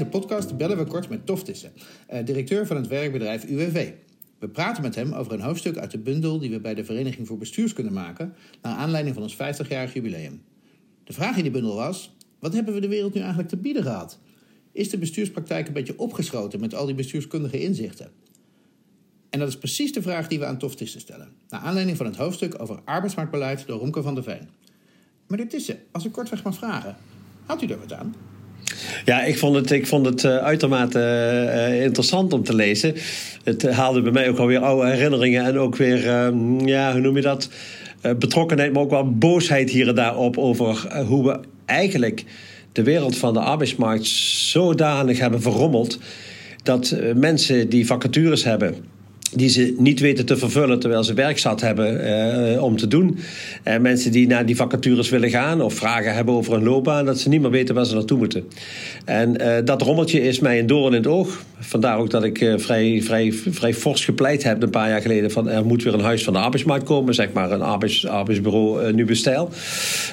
deze podcast bellen we kort met Toftissen, eh, directeur van het werkbedrijf UWV. We praten met hem over een hoofdstuk uit de bundel die we bij de Vereniging voor Bestuurskunde maken, naar aanleiding van ons 50-jarig jubileum. De vraag in die bundel was: wat hebben we de wereld nu eigenlijk te bieden gehad? Is de bestuurspraktijk een beetje opgeschoten met al die bestuurskundige inzichten? En dat is precies de vraag die we aan Toftissen stellen, naar aanleiding van het hoofdstuk over arbeidsmarktbeleid door Romke van der Veen. Meneer Tissen, als ik kortweg mag vragen, houdt u er wat aan? Ja, ik vond het, ik vond het uh, uitermate uh, interessant om te lezen. Het haalde bij mij ook alweer oude herinneringen en ook weer, uh, ja, hoe noem je dat? betrokkenheid, maar ook wel boosheid hier en daar op over hoe we eigenlijk de wereld van de arbeidsmarkt zodanig hebben verrommeld dat mensen die vacatures hebben die ze niet weten te vervullen terwijl ze werk zat hebben uh, om te doen. Uh, mensen die naar die vacatures willen gaan of vragen hebben over een loopbaan, dat ze niet meer weten waar ze naartoe moeten. En uh, dat rommeltje is mij een doorn in het oog. Vandaar ook dat ik vrij, vrij, vrij fors gepleit heb een paar jaar geleden van er moet weer een huis van de arbeidsmarkt komen, zeg maar een arbeids, arbeidsbureau Nieuwe Stijl.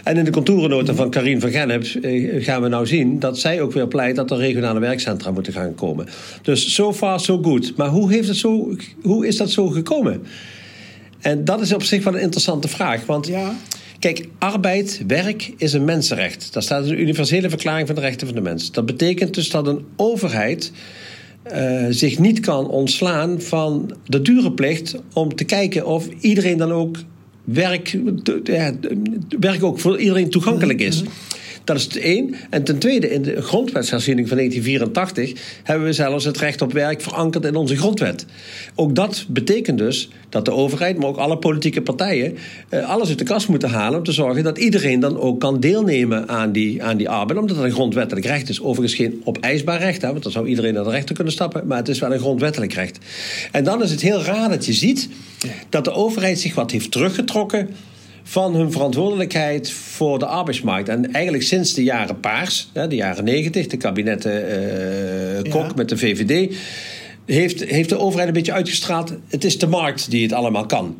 En in de contourennota van Karin van Gennep gaan we nou zien dat zij ook weer pleit dat er regionale werkcentra moeten gaan komen. Dus so far so good. Maar hoe heeft het zo hoe is dat zo gekomen? En dat is op zich wel een interessante vraag. Want ja. kijk, arbeid, werk is een mensenrecht. Dat staat in de Universele Verklaring van de Rechten van de Mens. Dat betekent dus dat een overheid uh, zich niet kan ontslaan van de dure plicht om te kijken of iedereen dan ook werk, ja, werk ook voor iedereen toegankelijk is. Mhm. Dat is het één. En ten tweede, in de grondwetsherziening van 1984 hebben we zelfs het recht op werk verankerd in onze grondwet. Ook dat betekent dus dat de overheid, maar ook alle politieke partijen, eh, alles uit de kast moeten halen om te zorgen dat iedereen dan ook kan deelnemen aan die, aan die arbeid. Omdat het een grondwettelijk recht is. Overigens geen opeisbaar recht, hè, want dan zou iedereen naar de rechter kunnen stappen. Maar het is wel een grondwettelijk recht. En dan is het heel raar dat je ziet dat de overheid zich wat heeft teruggetrokken van hun verantwoordelijkheid voor de arbeidsmarkt. En eigenlijk sinds de jaren Paars, de jaren negentig, de kabinetten uh, Kok met de VVD, heeft, heeft de overheid een beetje uitgestraald: het is de markt die het allemaal kan.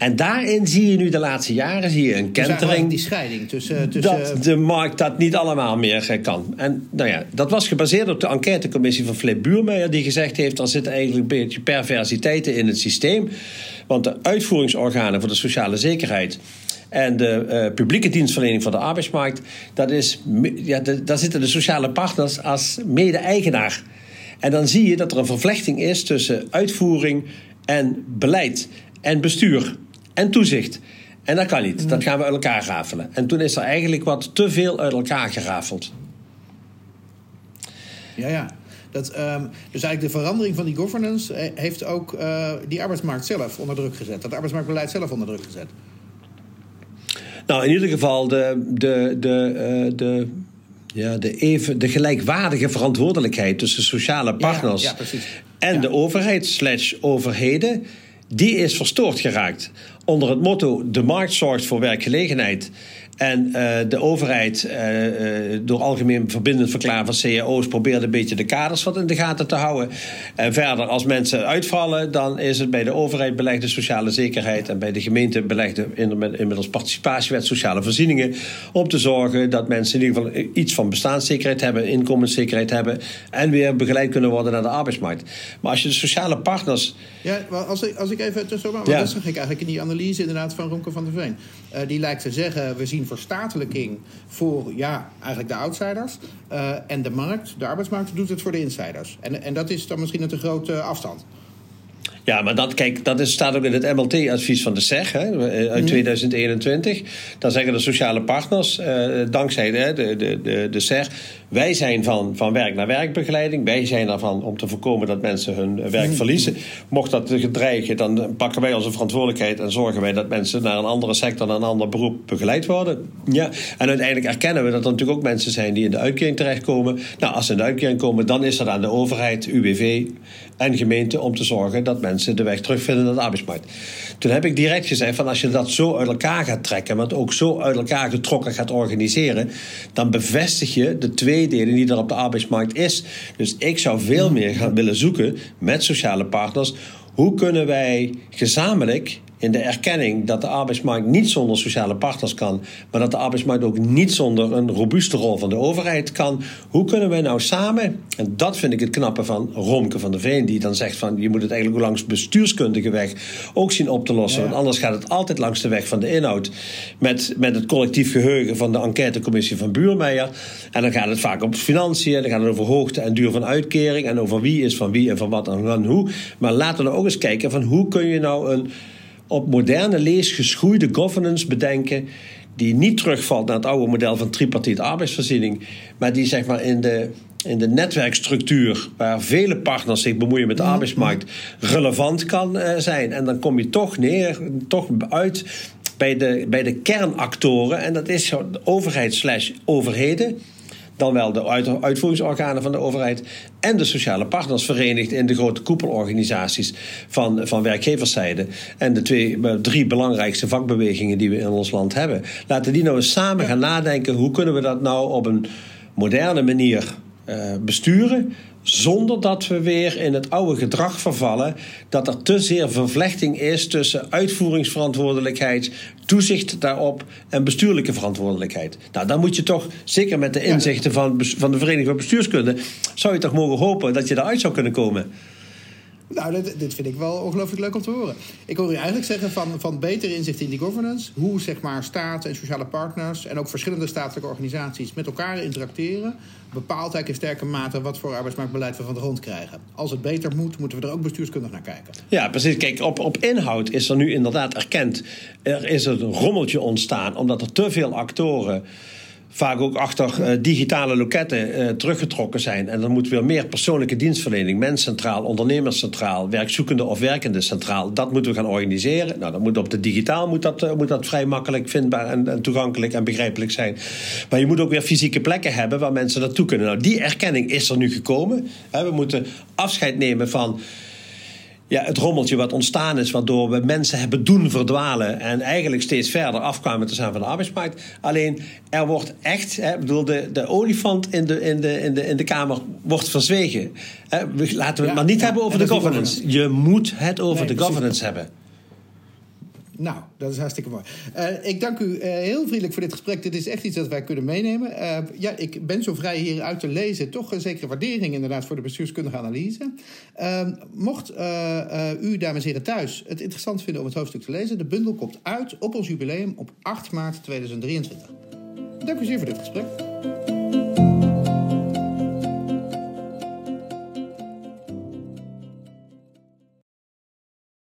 En daarin zie je nu de laatste jaren zie je een dus kentering. die scheiding tussen, tussen. Dat de markt dat niet allemaal meer eh, kan. En nou ja, dat was gebaseerd op de enquêtecommissie van Flip Buurmeijer, die gezegd heeft: er zitten eigenlijk een beetje perversiteiten in het systeem. Want de uitvoeringsorganen voor de sociale zekerheid en de uh, publieke dienstverlening van de arbeidsmarkt, dat is, ja, daar zitten de sociale partners als mede-eigenaar. En dan zie je dat er een vervlechting is tussen uitvoering en beleid en bestuur en toezicht. En dat kan niet. Dat gaan we uit elkaar rafelen. En toen is er eigenlijk wat te veel uit elkaar gerafeld. Ja, ja. Dat, um, dus eigenlijk de verandering van die governance eh, heeft ook uh, die arbeidsmarkt zelf onder druk gezet. Dat arbeidsmarktbeleid zelf onder druk gezet. Nou, in ieder geval de, de, de, uh, de, ja, de, even, de gelijkwaardige verantwoordelijkheid tussen sociale partners ja, ja, en de overheid slash overheden, die is verstoord geraakt. Onder het motto de markt zorgt voor werkgelegenheid en uh, de overheid, uh, door algemeen verbindend verklaren van cao's, probeert een beetje de kaders wat in de gaten te houden. En verder, als mensen uitvallen, dan is het bij de overheid belegde sociale zekerheid en bij de gemeente belegde inmiddels participatiewet sociale voorzieningen. Om te zorgen dat mensen in ieder geval iets van bestaanszekerheid hebben, inkomenszekerheid hebben en weer begeleid kunnen worden naar de arbeidsmarkt. Maar als je de sociale partners. Ja, als ik, als ik even tussendoor. Ja. Dat zag ik eigenlijk in die analyse inderdaad van Ronke van der Veen. Uh, die lijkt te zeggen: we zien verstatelijking voor ja, eigenlijk de outsiders. Uh, en de markt, de arbeidsmarkt, doet het voor de insiders. En, en dat is dan misschien een te grote afstand. Ja, maar dat, kijk, dat is, staat ook in het MLT-advies van de SEG hè, uit 2021. Mhm. Dan zeggen de sociale partners, eh, dankzij de, de, de, de SEG, wij zijn van, van werk naar werkbegeleiding. Wij zijn ervan om te voorkomen dat mensen hun werk verliezen. Mocht dat gedreigen, dan pakken wij onze verantwoordelijkheid en zorgen wij dat mensen naar een andere sector, naar een ander beroep begeleid worden. Ja. En uiteindelijk erkennen we dat er natuurlijk ook mensen zijn die in de uitkering terechtkomen. Nou, als ze in de uitkering komen, dan is er aan de overheid, UWV en gemeente om te zorgen dat mensen de weg terugvinden naar de arbeidsmarkt. Toen heb ik direct gezegd van als je dat zo uit elkaar gaat trekken, het ook zo uit elkaar getrokken gaat organiseren, dan bevestig je de twee die er op de arbeidsmarkt is. Dus ik zou veel meer gaan willen zoeken met sociale partners. Hoe kunnen wij gezamenlijk in de erkenning dat de arbeidsmarkt niet zonder sociale partners kan, maar dat de arbeidsmarkt ook niet zonder een robuuste rol van de overheid kan. Hoe kunnen wij nou samen, en dat vind ik het knappe van Romke van der Veen, die dan zegt van je moet het eigenlijk langs bestuurskundige weg ook zien op te lossen, want anders gaat het altijd langs de weg van de inhoud met, met het collectief geheugen van de enquêtecommissie van Buurmeijer. En dan gaat het vaak op financiën, dan gaat het over hoogte en duur van uitkering en over wie is van wie en van wat en van hoe. Maar laten we ook eens kijken van hoe kun je nou een op moderne lees geschoeide governance bedenken die niet terugvalt naar het oude model van tripartite arbeidsvoorziening, maar die zeg maar in de, in de netwerkstructuur, waar vele partners zich bemoeien met de mhm. arbeidsmarkt, relevant kan uh, zijn. En dan kom je toch neer, toch uit bij de, bij de kernactoren, en dat is de overheid slash overheden dan wel de uitvoeringsorganen van de overheid en de sociale partners verenigd in de grote koepelorganisaties van, van werkgeverszijde. En de twee, eh, drie belangrijkste vakbewegingen die we in ons land hebben. Laten die nou eens samen gaan nadenken hoe kunnen we dat nou op een moderne manier uh, besturen zonder dat we weer in het oude gedrag vervallen. Dat er te zeer vervlechting is tussen uitvoeringsverantwoordelijkheid, toezicht daarop en bestuurlijke verantwoordelijkheid. Nou, dan moet je toch, zeker met de inzichten van, van de Vereniging van Bestuurskunde, zou je toch mogen hopen dat je eruit zou kunnen komen. Nou, dit, vind ik wel ongelooflijk leuk om te horen. Ik hoor u eigenlijk zeggen van, van beter inzicht in die governance. Hoe zeg maar staat en sociale partners en ook verschillende statelijke organisaties met elkaar interacteren. Bepaalt eigenlijk in sterke mate wat voor arbeidsmarktbeleid we van de grond krijgen. Als het beter moet, moeten we er ook bestuurskundig naar kijken. Ja, precies. Kijk, op, op inhoud is er nu inderdaad erkend. Er is een rommeltje ontstaan omdat er te veel actoren vaak ook achter uh, digitale loketten uh, teruggetrokken zijn. En dan moet weer meer persoonlijke dienstverlening, mens centraal, ondernemers centraal, werkzoekende of werkende centraal. Dat moeten we gaan organiseren. Nou, dat moet op de digitaal moet dat, uh, moet dat vrij makkelijk vindbaar en, en, toegankelijk en begrijpelijk zijn. Maar je moet ook weer fysieke plekken hebben waar mensen naartoe kunnen. Nou, die erkenning is er nu gekomen. we moeten afscheid nemen van ja, het rommeltje wat ontstaan is, waardoor we mensen hebben doen verdwalen en eigenlijk steeds verder afkwamen te zijn van de arbeidsmarkt. Alleen er wordt echt, hè, bedoel, de, de olifant in de, in, de, in, de, in de kamer wordt verzwegen. Hè, laten we het maar niet hebben over de governance. Je moet het over de governance hebben. Nou, dat is hartstikke mooi. Uh, ik dank u uh, heel vriendelijk voor dit gesprek. Dit is echt iets dat wij kunnen meenemen. Uh, ja, ik ben zo vrij hieruit te lezen. Toch een zekere waardering inderdaad voor de bestuurskundige analyse. mocht u, dames en heren thuis, het interessant vinden om het hoofdstuk te lezen... de bundel komt uit op ons jubileum op 8 maart 2023. Dank u zeer voor dit gesprek.